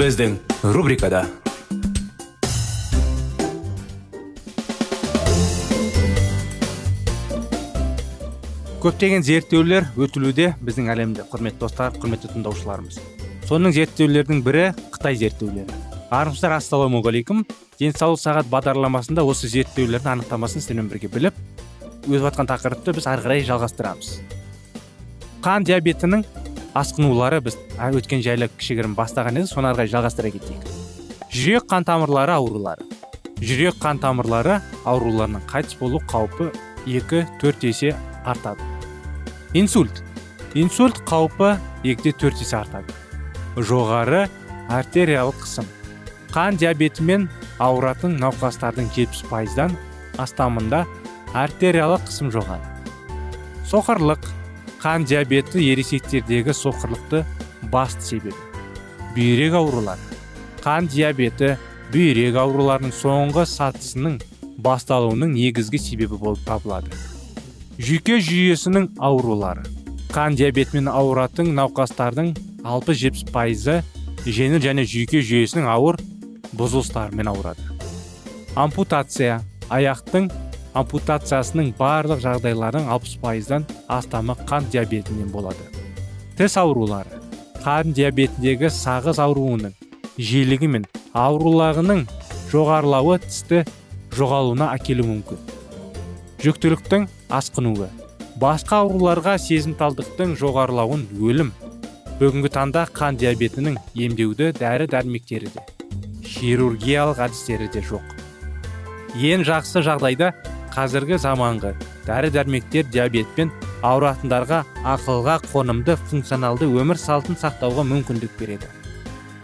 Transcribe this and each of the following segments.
Біздің рубрикада көптеген зерттеулер өтілуде біздің әлемде құрметті достар құрметті тыңдаушыларымыз. Соның зерттеулердің бірі қытай зерттеулері. Армысыздар ассалаумағалейкум. Денсаулық сағат бағдарламасында осы зерттеулердің анықтамасын сіздермен бірге біліп өтіп жатқан тақырыпты біз ары қарай жалғастырамыз. Қан диабетінің асқынулары біз өткен жайлы кішігірім бастаған едік соны ары қарай жалғастыра кетейік. Жүрек қан тамырлары аурулары. Жүрек қан тамырлары ауруларының қайтыс болу қаупі екі төрт есе артады. Инсульт. Инсульт қаупі екіде төрт есе артады. Жоғары артериялық қысым. Қан диабетімен ауыратын науқастардың 70 пайыздан астамында артериялық қысым жоғары. Соқырлық. Қан диабеті ересектердегі соқырлықты басты себебі бүйрек аурулары. Қан диабеті бүйрек ауруларының соңғы сатысының басталуының негізгі себебі болып табылады. Жүйке жүйесінің аурулары. Қан диабетімен ауыратын науқастардың 60-70 пайызы жеңіл және жүйке жүйесінің ауыр бұзылыстарымен ауырады. Ампутация. Аяқтың ампутациясының барлық жағдайлардың 60 пайыздан астамы қан диабетінен болады. Тіс аурулары қан диабетіндегі сағыз ауруының жиілігі мен аурулағының жоғарылауы тісті жоғалуына әкелуі мүмкін. Жүктіліктің асқынуы басқа ауруларға сезімталдықтың жоғарылауын өлім бүгінгі таңда қан диабетінің емдеуді дәрі дәрмектері де хирургиялық әдістері де жоқ. Ең жақсы жағдайда қазіргі заманғы дәрі дәрмектер диабетпен ауыратындарға ақылға қонымды функционалды өмір салтын сақтауға мүмкіндік береді.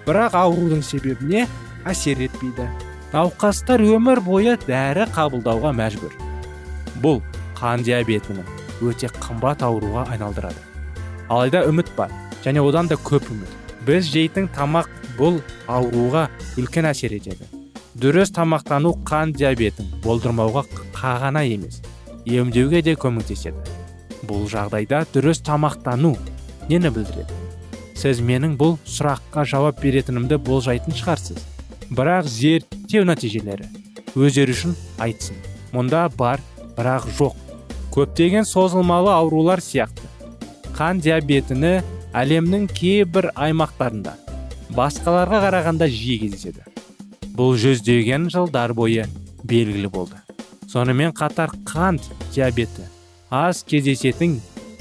Бірақ аурудың себебіне әсер етпейді. Науқастар өмір бойы дәрі қабылдауға мәжбүр. Бұл қан диабетінің өте қымбат ауруға айналдырады. Алайда үміт бар және одан да көп үміт. Біз жейтін тамақ бұл ауруға үлкен әсер етеді. Дұрыс тамақтану қан диабетін болдырмауға қағана емес емдеуге де көмектеседі. Бұл жағдайда дұрыс тамақтану нені білдіреді? Сіз менің бұл сұраққа жауап беретінімді болжайтын шығарсыз. Бірақ зерттеу нәтижелері өздері үшін айтсын. Мұнда бар бірақ жоқ. Көптеген созылмалы аурулар сияқты. Қан диабетіні әлемнің кейбір аймақтарында басқаларға қарағанда жиі кездеседі. Бұл жүздеген жылдар бойы белгілі болды. Сонымен қатар қант диабеті аз кездесетін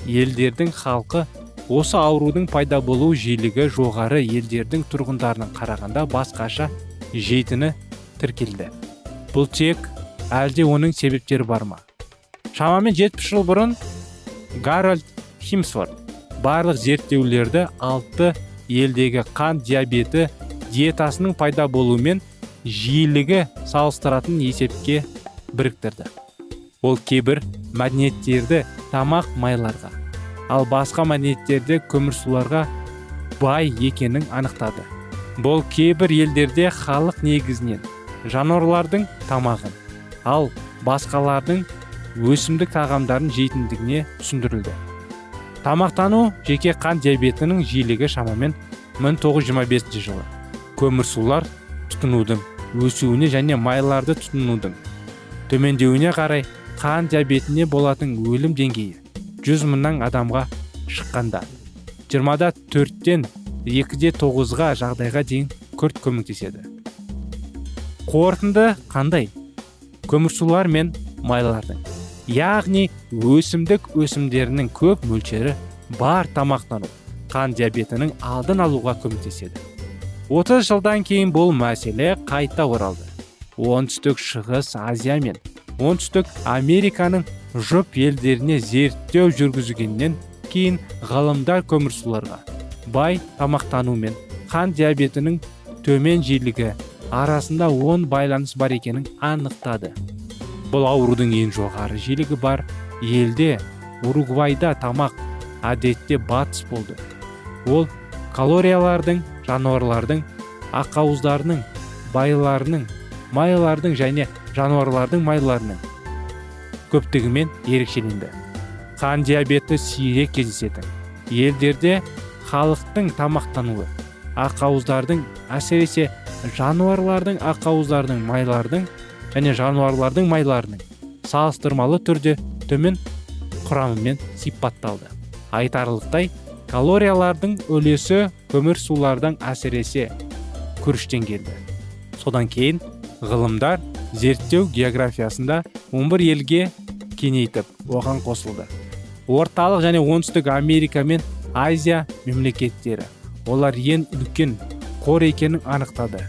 елдердің халқы осы аурудың пайда болу жиілігі жоғары елдердің тұрғындарының қарағанда басқаша жейтіні тіркелді. Бұл тек әлде оның себептері бар ма? Шамамен 70 жыл бұрын гарольд химсворт барлық зерттеулерді алты елдегі қан диабеті диетасының пайда болуымен жиілігі салыстыратын есепке біріктірді. Ол кейбір мәдениеттерді тамақ майларға ал басқа мәдениеттерде көмірсуларға бай екенін анықтады. Бұл кейбір елдерде халық негізінен жануарлардың тамағын ал басқалардың өсімдік тағамдарын жейтіндігіне түсіндірілді. Тамақтану жеке қан диабетінің жиілігі шамамен 1925 жылы. Көмірсулар тұтынудың өсуіне және майларды тұтынудың төмендеуіне қарай қан диабетіне болатын өлім деңгейі 100 мыңнан адамға шыққанда жиырмада төрттен екіде тоғызға жағдайға дейін күрт көмектеседі. Қорытынды қандай? Көмірсулар мен майлардың яғни өсімдік өсімдерінің көп мөлшері бар тамақтану қан диабетінің алдын алуға көмектеседі. 30 жылдан кейін бұл мәселе қайта оралды. Оңтүстік шығыс азия мен оңтүстік американың жұп елдеріне зерттеу жүргізгеннен кейін ғалымдар көмірсуларға бай тамақтану мен қан диабетінің төмен жиілігі арасында он байланыс бар екенін анықтады. Бұл аурудың ең жоғары жиілігі бар елде уругвайда тамақ әдетте батыс болды. Ол калориялардың жануарлардың ақауыздарының байларының майлардың және жануарлардың майларының көптігімен ерекшеленді. Қан диабеті сирек кездесетін. Елдерде халықтың тамақтануы ақауыздардың әсіресе жануарлардың ақауыздардың майлардың және жануарлардың майларының салыстырмалы түрде төмен құрамымен сипатталды. Айтарлықтай калориялардың үлесі көмір сулардан әсіресе күріштен келді. Содан кейін ғылымдар зерттеу географиясында 11 елге кеңейтіп оған қосылды. Орталық және оңтүстік америка мен азия мемлекеттері. Олар ең үлкен қор екенін анықтады.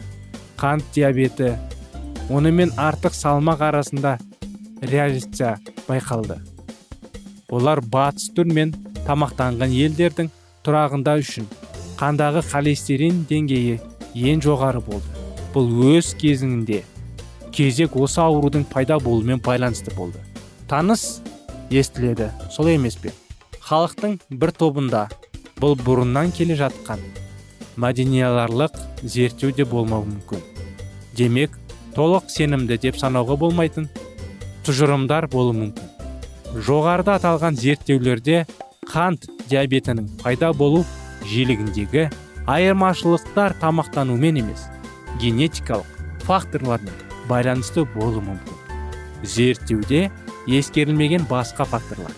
Қант диабеті онымен артық салмақ арасында реакция байқалды. Олар батыс түр мен тамақтанған елдердің тұрағында үшін қандағы холестерин деңгейі ең жоғары болды. Бұл өз кезіңінде кезек осы аурудың пайда болуымен байланысты болды. Таныс естіледі сол емес пе? Халықтың бір тобында бұл бұрыннан келе жатқан мәденияларлық зерттеу де болмауы мүмкін. Демек толық сенімді деп санауға болмайтын тұжырымдар болуы мүмкін. Жоғарыда аталған зерттеулерде қант диабетінің пайда болу жиілігіндегі айырмашылықтар тамақтанумен емес генетикалық факторлармен байланысты болуы мүмкін. Зерттеуде ескерілмеген басқа факторлар.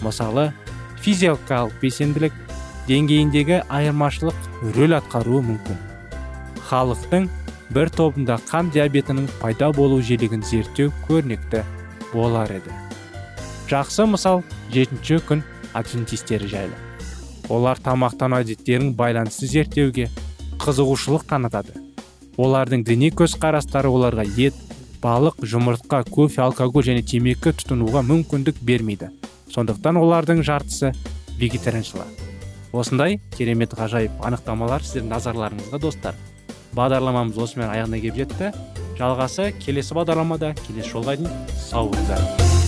Мысалы физикалық белсенділік деңгейіндегі айырмашылық рөл атқаруы мүмкін. Халықтың бір тобында қан диабетінің пайда болу жиілігін зерттеу көрнекті болар еді. Жақсы мысал жетінші күн адвентистері жайлы олар тамақтану әдеттерін байланысты зерттеуге қызығушылық танытады. Олардың діни көзқарастары оларға ет балық жұмыртқа кофе алкоголь және темекі тұтынуға мүмкіндік бермейді. Сондықтан олардың жартысы вегетарианшылар. Осындай керемет ғажайып анықтамалар сіздердің назарларыңызға достар. Бағдарламамыз осымен аяғына келіп жетті. Жалғасы келесі бағдарламада келесі жолға дейін сау болыңыздар.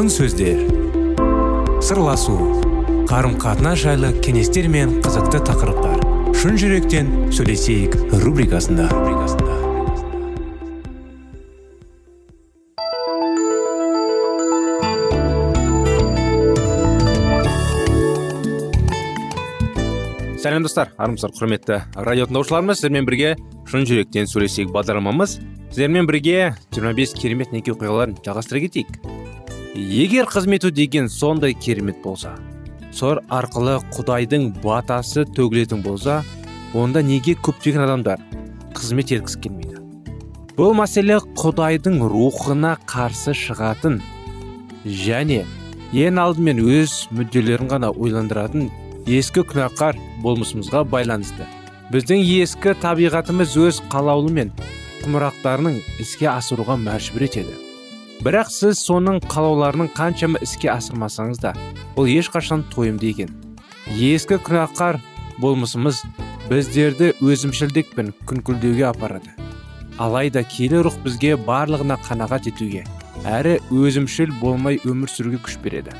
Алтын сөздер. Сырласу қарым қатынас жайлы кеңестер мен қызықты тақырыптар. Шын жүректен сөйлесейік рубрикасында. Сәлем достар. Армысыздар құрметті радио тыңдаушыларымыз сіздермен бірге шын жүректен сөйлесейік бағдарламамыз. Сіздермен бірге 25 керемет неке оқиғаларын жалғастыра кетейік. Егер қызмет ету деген сондай керемет болса сор арқылы құдайдың батасы төгілетін болса онда неге көптеген адамдар қызмет еткісі келмейді? Бұл мәселе құдайдың рухына қарсы шығатын және ең алдымен өз мүдделерін ғана ойландыратын ескі күнәқар болмысымызға байланысты. Біздің ескі табиғатымыз өз қалаулы мен құмырақтарының іске асыруға мәжбүр етеді. Бірақ сіз соның қалауларының қаншама іске асырмасаңыз да ол ешқашан тойымды екен ескі күнәқар болмысымыз біздерді өзімшілдік пен күнкілдеуге апарады. Алайда киелі рух бізге барлығына қанағат етуге әрі өзімшіл болмай өмір сүруге күш береді.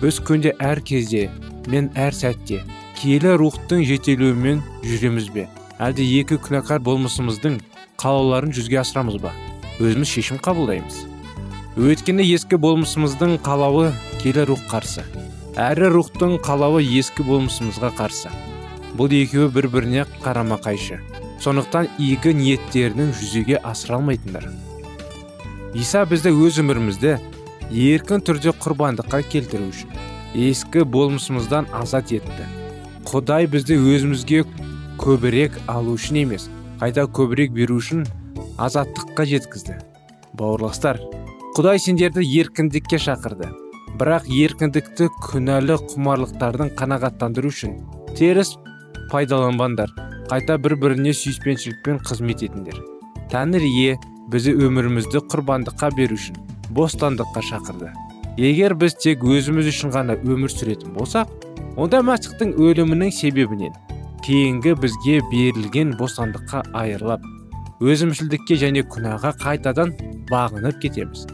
Біз күнде әр кезде мен әр сәтте киелі рухтың жетелеуімен жүреміз бе? Әлде екі күнәкар болмысымыздың қалауларын жүзге асырамыз ба? Өзіміз шешім қабылдаймыз. Өйткені ескі болмысымыздың қалауы киелі рух қарсы. Әрі рухтың қалауы ескі болмысымызға қарсы. Бұл екеуі бір біріне қарама қайшы. Сондықтан игі ниеттерінің жүзеге асыра алмайтындар иса бізді өз өмірімізді еркін түрде құрбандыққа келтіру үшін ескі болмысымыздан азат етті. Құдай бізді өзімізге көбірек алу үшін емес қайта көбірек беру үшін азаттыққа жеткізді. Бауырластар құдай сендерді еркіндікке шақырды. Бірақ еркіндікті күнәлі құмарлықтардың қанағаттандыру үшін теріс пайдаланбаңдар. Қайта бір біріне сүйіспеншілікпен қызмет етіңдер. Тәңір ие бізді өмірімізді құрбандыққа беру үшін бостандыққа шақырды. Егер біз тек өзіміз үшін ғана өмір сүретін болсақ онда мәсіхтің өлімінің себебінен кейінгі бізге берілген бостандыққа айырылып өзімшілдікке және күнәға қайтадан бағынып кетеміз.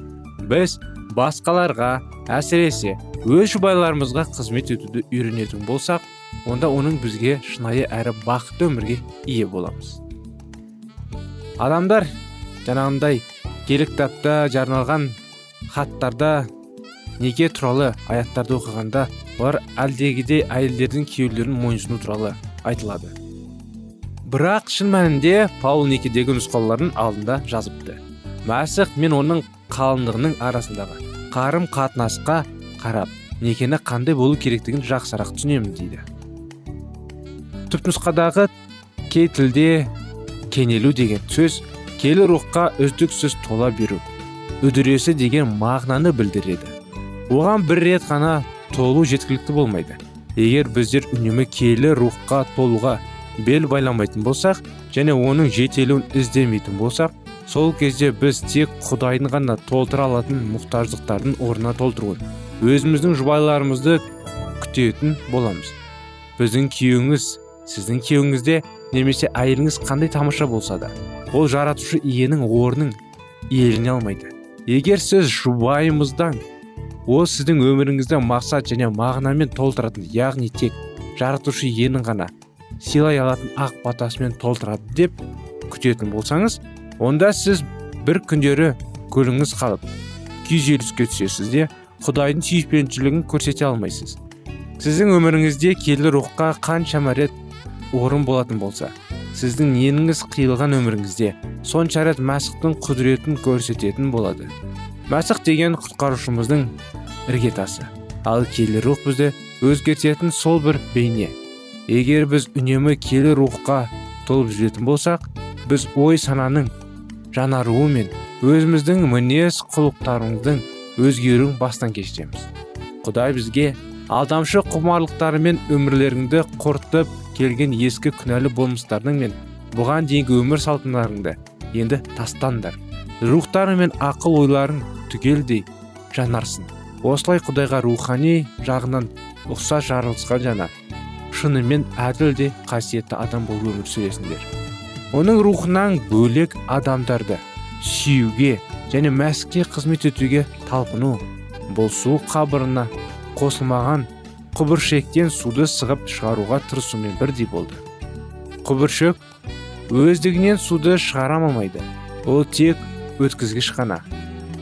Біз басқаларға әсіресе өз жұбайларымызға қызмет етуді үйренетін болсақ онда оның бізге шынайы әрі бақытты өмірге ие боламыз. Адамдар жаңағындай киелі кітапта жарналған хаттарда неке туралы аяттарды оқығанда олар әлдегідей әйелдердің күйеулерін мойынсыну туралы айтылады. Бірақ шын мәнінде паул некедегі нұсқаулардың алдында жазыпты. Мәсіх мен оның қалыңдығының арасындағы қарым қатынасқа қарап некені қандай болу керектігін жақсырақ түсінемін дейді. Түпнұсқадағы кей тілде кенелу деген сөз келі рухқа үздіксіз тола беру үдіресі деген мағынаны білдіреді. Оған бір рет қана толу жеткілікті болмайды. Егер біздер үнемі келі рухқа толуға бел байламайтын болсақ және оның жетелуін іздемейтін болсақ сол кезде біз тек құдайдың ғана толтыра алатын мұқтаждықтардың орнына толтыруын өзіміздің жұбайларымызды күтетін боламыз. Біздің күйеуіңіз сіздің күйеуіңізде немесе әйеліңіз қандай тамаша болса да ол жаратушы иенің орнын иелене алмайды. Егер сіз жұбайымыздан ол сіздің өміріңізді мақсат және мағынамен толтыратын яғни тек жаратушы иенің ғана сыйлай алатын ақ батасымен толтырады деп күтетін болсаңыз онда сіз бір күндері көліңіз қалып күйзеліске түсесіз де құдайдың сүйіспеншілігін көрсете алмайсыз. Сіздің өміріңізде келі рухқа қаншама рет орын болатын болса сіздің неніңіз қиылған өміріңізде сонша рет мәсіхтің құдіретін көрсететін болады. Мәсіх деген құтқарушымыздың іргетасы. Ал келі рух бізді өзгертетін сол бір бейне. Егер біз үнемі келі рухқа толып жүретін болсақ біз ой сананың жанаруы мен өзіміздің мінез құлықтарымыздың өзгеруін бастан кешіреміз. Құдай бізге алдамшы құмарлықтарымен өмірлеріңді құртып келген ескі күнәлі болмыстардың мен бұған дейінгі өмір салтындарыңды енді тастаңдар. Рухтары мен ақыл ойларың түгелдей жанарсын. Осылай құдайға рухани жағынан ұқсас жарылысқан жана шынымен әділ де қасиетті адам болып өмір сүресіңдер. Оның рухынан бөлек адамдарды сүюге және мәсікке қызмет етуге талпыну бұл су қабырына қосылмаған құбыршектен суды сығып шығаруға тырысумен бірдей болды. Құбыршек өздігінен суды шығара алмайды. Ол тек өткізгіш қана.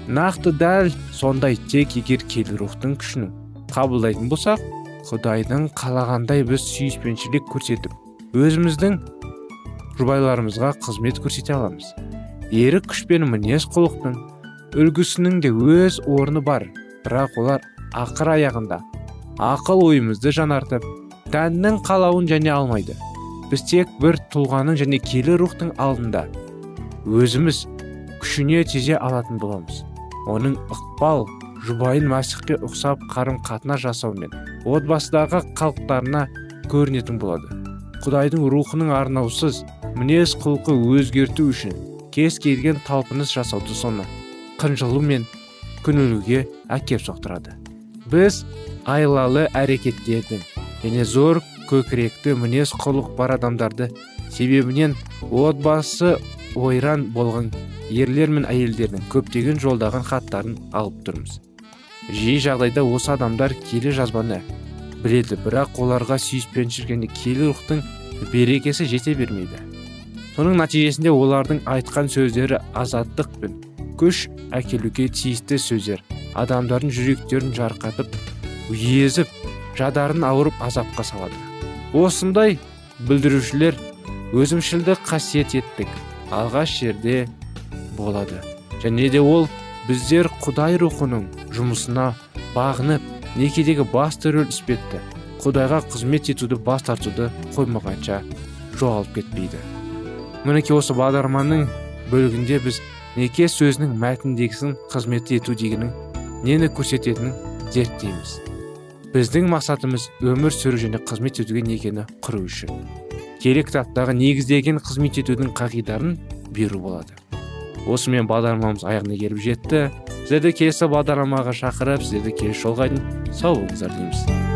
Нақты дәл сондай тек егер келі рухтың күшін қабылдайтын болсақ құдайдың қалағандай біз сүйіспеншілік көрсетіп өзіміздің жұбайларымызға қызмет көрсете аламыз. Ерік күш пен мінез құлықтың үлгісінің де өз орны бар. Бірақ олар ақыр аяғында ақыл ойымызды жанартып тәннің қалауын және алмайды. Біз тек бір тұлғаның және келі рухтың алдында өзіміз күшіне тезе алатын боламыз. Оның ықпал жұбайын мәсіхке ұқсап қарым қатынас жасаумен отбасыдағы қалықтарына көрінетін болады. Құдайдың рухының арнаусыз мінез құлқы өзгерту үшін кез келген талпыныс жасауды соны қынжылу мен күнілуге әкеп соқтырады. Біз айлалы әрекеттердің және зор көкіректі мінез құлық бар адамдарды себебінен отбасы ойран болған ерлер мен әйелдердің көптеген жолдаған хаттарын алып тұрмыз. Жиі жағдайда осы адамдар келе жазбаны біледі бірақ оларға сүйіспеншілік және келі рухтың берекесі жете бермейді. Соның нәтижесінде олардың айтқан сөздері азаттық пен күш әкелуге тиісті сөздер. Адамдардың жүректерін жарқатып езіп жадарын ауырып азапқа салады. Осындай бүлдірушілер өзімшілдік қасиет еттік. Алғаш жерде болады. Және де ол біздер құдай рухының жұмысына бағынып некедегі басты рөл іспетті құдайға қызмет етуді бас тартуды қоймағанша жоғалып кетпейді. Мінекей осы бағдарламаның бөлігінде біз неке сөзінің мәтіндегісін қызмет ету дегенің нені көрсететінін зерттейміз. Біздің мақсатымыз өмір сүру және қызмет етуге некені құру үшін келе кітаптағы негіздеген қызмет етудің қағидарын беру болады. Осымен бағдарламамыз аяғына келіп жетті. Сіздерді келесі бағдарламаға шақырып сіздерді келесі жолға дейін сау болыңыздар дейміз.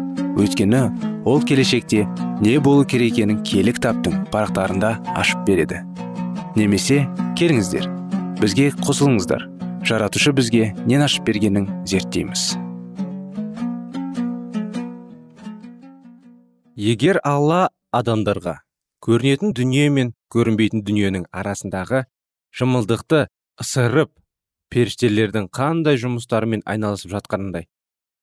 Өйткені ол келешекте не болу керек екенін киелі кітаптың парақтарында ашып береді. Немесе келіңіздер бізге қосылыңыздар. Жаратушы бізге нен ашып бергенін зерттейміз. Егер алла адамдарға көрінетін дүние мен көрінбейтін дүниенің арасындағы жымылдықты ысырып періштелердің қандай жұмыстарымен айналысып жатқанындай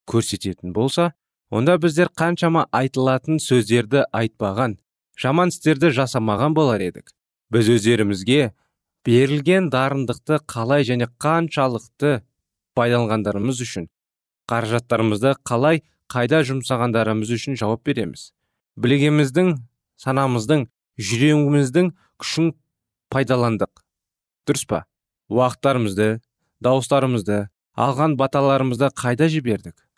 көрсететін болса онда біздер қаншама айтылатын сөздерді айтпаған жаман істерді жасамаған болар едік. Біз өздерімізге берілген дарындықты қалай және қаншалықты пайдаланғандарымыз үшін қаражаттарымызды қалай қайда жұмсағандарымыз үшін жауап береміз. Білгеніміздің санамыздың жүрегіміздің күшін пайдаландық. Дұрыс па? Уақыттарымызды дауыстарымызды алған баталарымызды қайда жібердік?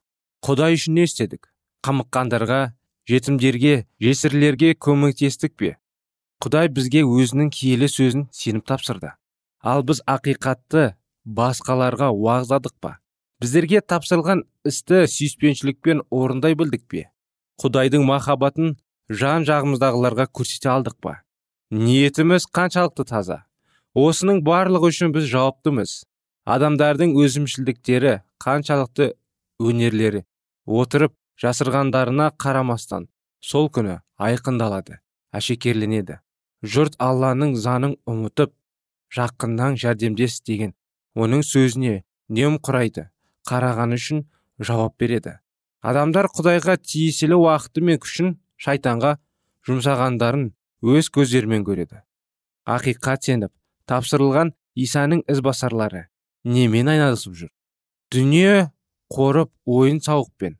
Құдай үшін не істедік? Қамыққандарға жетімдерге жесірлерге көмектестік пе? Құдай бізге өзінің киелі сөзін сеніп тапсырды. Ал біз ақиқатты басқаларға уағызладық па? Біздерге тапсырылған істі сүйіспеншілікпен орындай білдік пе? Құдайдың махаббатын жан жағымыздағыларға көрсете алдық па? Ниетіміз қаншалықты таза? Осының барлығы үшін біз жауаптымыз. Адамдардың өзімшілдіктері қаншалықты өнерлері отырып жасырғандарына қарамастан сол күні айқындалады әшекерленеді. Жұрт алланың заңын ұмытып жақыннан жәрдемдес деген оның сөзіне құрайды қараған үшін жауап береді. Адамдар құдайға тиесілі уақыты мен күшін шайтанға жұмсағандарын өз көздерімен көреді. Ақиқат сеніп тапсырылған исаның ізбасарлары немен айналысып жүр? Дүние қорып ойын сауықпен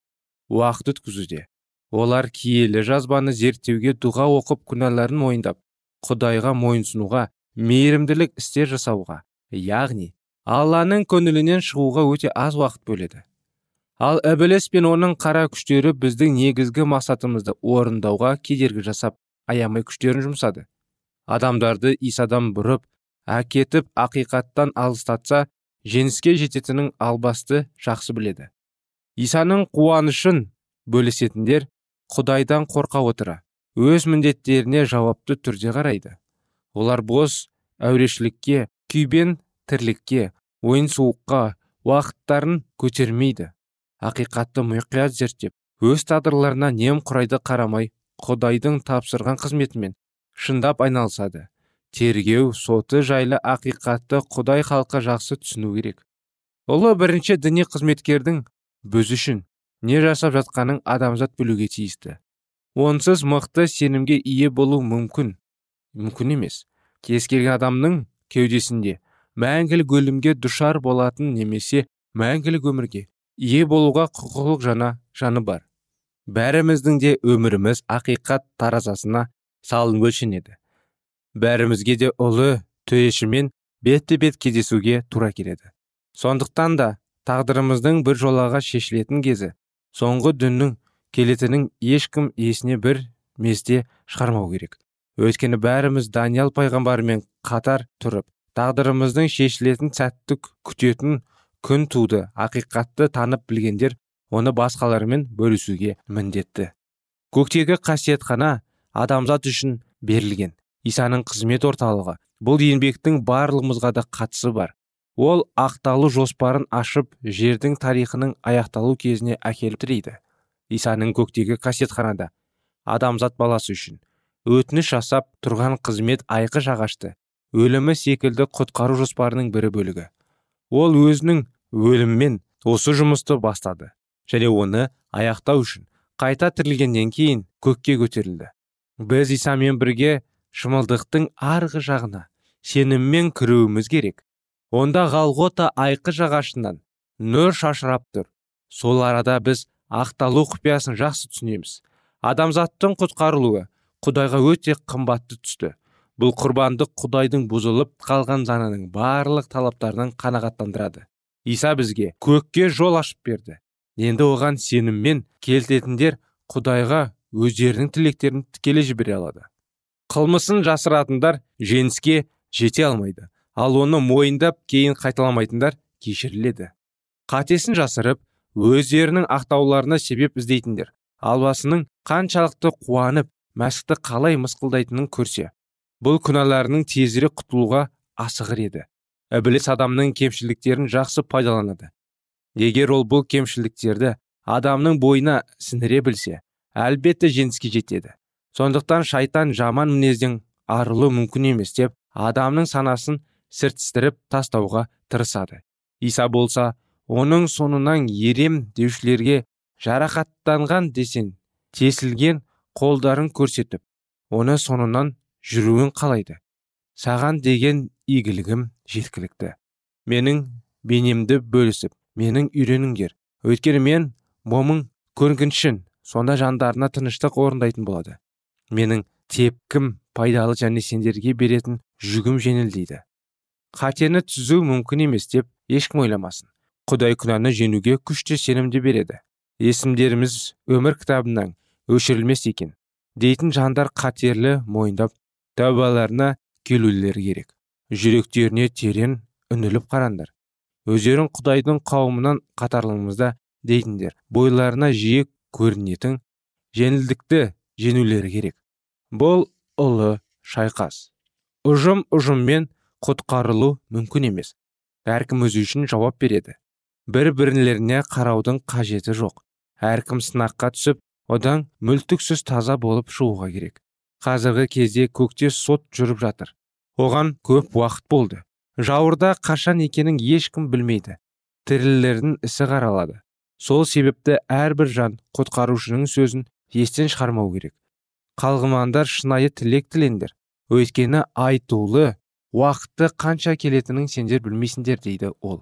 уақыт өткізуде. Олар киелі жазбаны зерттеуге дұға оқып күнәларын мойындап құдайға мойынсынуға мейірімділік істер жасауға яғни алланың көңілінен шығуға өте аз уақыт бөледі. Ал ібіліс пен оның қара күштері біздің негізгі мақсатымызды орындауға кедергі жасап аямай күштерін жұмсады. Адамдарды исадан бұрып әкетіп ақиқаттан алыстатса жеңіске жететінін албасты жақсы біледі. Исаның қуанышын бөлісетіндер құдайдан қорқа отыра өз міндеттеріне жауапты түрде қарайды. Олар бос әурешілікке күйбен тірлікке ойын суыққа уақыттарын көтермейді. Ақиқатты мұқият зерттеп өз тағдырларына немқұрайды қарамай құдайдың тапсырған қызметімен шындап айналысады. Тергеу соты жайлы ақиқатты құдай халқы жақсы түсіну керек. Ұлы бірінші діни қызметкердің біз үшін не жасап жатқанын адамзат білуге тиісті. Онсыз мықты сенімге ие болу мүмкін мүмкін емес. Кез келген адамның кеудесінде мәңгілік өлімге душар болатын немесе мәңгілік өмірге ие болуға құқылық жана жаны бар. Бәріміздің де өміріміз ақиқат таразасына салынып өлшенеді. Бәрімізге де ұлы төрешімен бетті бет кездесуге тура келеді. Сондықтан да тағдырымыздың бір жолаға шешілетін кезі соңғы дүннің келетінін ешкім есіне бір мезде шығармау керек. Өйткені бәріміз даниял пайғамбармен қатар тұрып тағдырымыздың шешілетін сәтті күтетін күн туды ақиқатты танып білгендер оны басқалармен бөлісуге міндетті. Көктегі қасиетхана адамзат үшін берілген. Исаның қызмет орталығы. Бұл еңбектің барлығымызға да қатысы бар. Ол ақталу жоспарын ашып жердің тарихының аяқталу кезіне әкеліп тірейді. Исаның көктегі қасиетханада адамзат баласы үшін өтініш жасап тұрған қызмет айқы жағашты өлімі секілді құтқару жоспарының бірі бөлігі. Ол өзінің өліммен осы жұмысты бастады және оны аяқтау үшін қайта тірілгеннен кейін көкке көтерілді. Біз исамен бірге шымылдықтың арғы жағына сеніммен кіруіміз керек. Онда ғалғота айқы жағашынан нұр шашырап тұр. Сол арада біз ақталу құпиясын жақсы түсінеміз. Адамзаттың құтқарылуы құдайға өте қымбатты түсті. Бұл құрбандық құдайдың бұзылып қалған заңының барлық талаптарынан қанағаттандырады. Иса бізге көкке жол ашып берді. Енді оған сеніммен келтетіндер құдайға өздерінің тілектерін тікелей жібере алады. Қылмысын жасыратындар жеңіске жете алмайды. Ал оны мойындап кейін қайталамайтындар кешіріледі. Қатесін жасырып өздерінің ақтауларына себеп іздейтіндер. Албасының қаншалықты қуанып мәсікті қалай мысқылдайтынын көрсе бұл күнәларының тезірек құтылуға асығыр еді. Ібіліс адамның кемшіліктерін жақсы пайдаланады. Егер ол бұл кемшіліктерді адамның бойына сіңіре білсе әлбетте жеңіске жетеді. Сондықтан шайтан жаман мінезден арылу мүмкін емес деп адамның санасын сіртістіріп тастауға тырысады. Иса болса оның соңынан ерем деушілерге жарақаттанған десен тесілген қолдарын көрсетіп оны соңынан жүруін қалайды. Саған деген игілігім жеткілікті. Менің бейнемді бөлісіп менің үйреніңдер. Өйткені мен момын көргіншін сонда жандарына тыныштық орындайтын болады. Менің тепкім пайдалы және сендерге беретін жүгім жеңіл дейді. Қатені түзу мүмкін емес деп ешкім ойламасын. Құдай күнәні жеңуге күшті сенімді береді. Есімдеріміз өмір кітабынан өшірілмес екен дейтін жандар қатерлі мойындап тәубаларына келулері керек. Жүректеріне терең үңіліп қараңдар. Өздерің құдайдың қауымынан қатарлымызда дейтіндер. Бойларына жиі көрінетін жеңілдікті жеңулері керек. Бұл ұлы шайқас. Ұжым ұжыммен құтқарылу мүмкін емес. Әркім өзі үшін жауап береді. Бір бірінлеріне қараудың қажеті жоқ. Әркім сынаққа түсіп одан мүлтіксіз таза болып шығуға керек. Қазіргі кезде көкте сот жүріп жатыр. Оған көп уақыт болды. Жауырда қашан екенін ешкім білмейді. Тірілердің ісі қаралады. Сол себепті әрбір жан құтқарушының сөзін естен шығармау керек. Қалғымандар шынайы тілек тілеңдер. Өйткені айтулы уақытты қанша келетінін сендер білмейсіңдер дейді ол.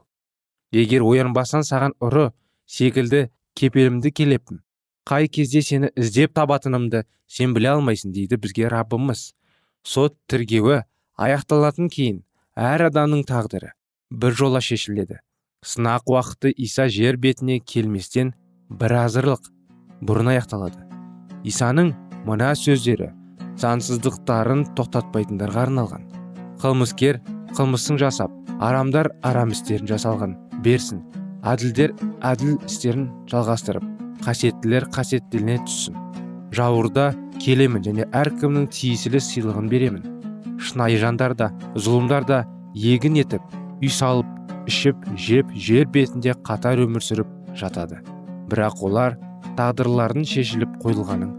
Егер оянбасаң саған ұры секілді кепелімді келеппін. Қай кезде сені іздеп табатынымды сен біле алмайсың дейді бізге раббымыз. Сот тіргеуі аяқталатын кейін әр адамның тағдыры бір жола шешіледі. Сынақ уақыты иса жер бетіне келместен бір азырлық бұрын аяқталады. Исаның мына сөздері заңсыздықтарын тоқтатпайтындарға арналған. Қылмыскер қылмысын жасап арамдар арам істерін жасалған. Берсін әділдер әділ істерін жалғастырып қасиеттілер қасиеттелене түссін. Жауырда келемін және әркімнің тиесілі сыйлығын беремін. Шынайы жандар да зұлымдар да егін етіп үй салып ішіп жеп жер бетінде қатар өмір сүріп жатады. Бірақ олар тағдырларының шешіліп қойылғанын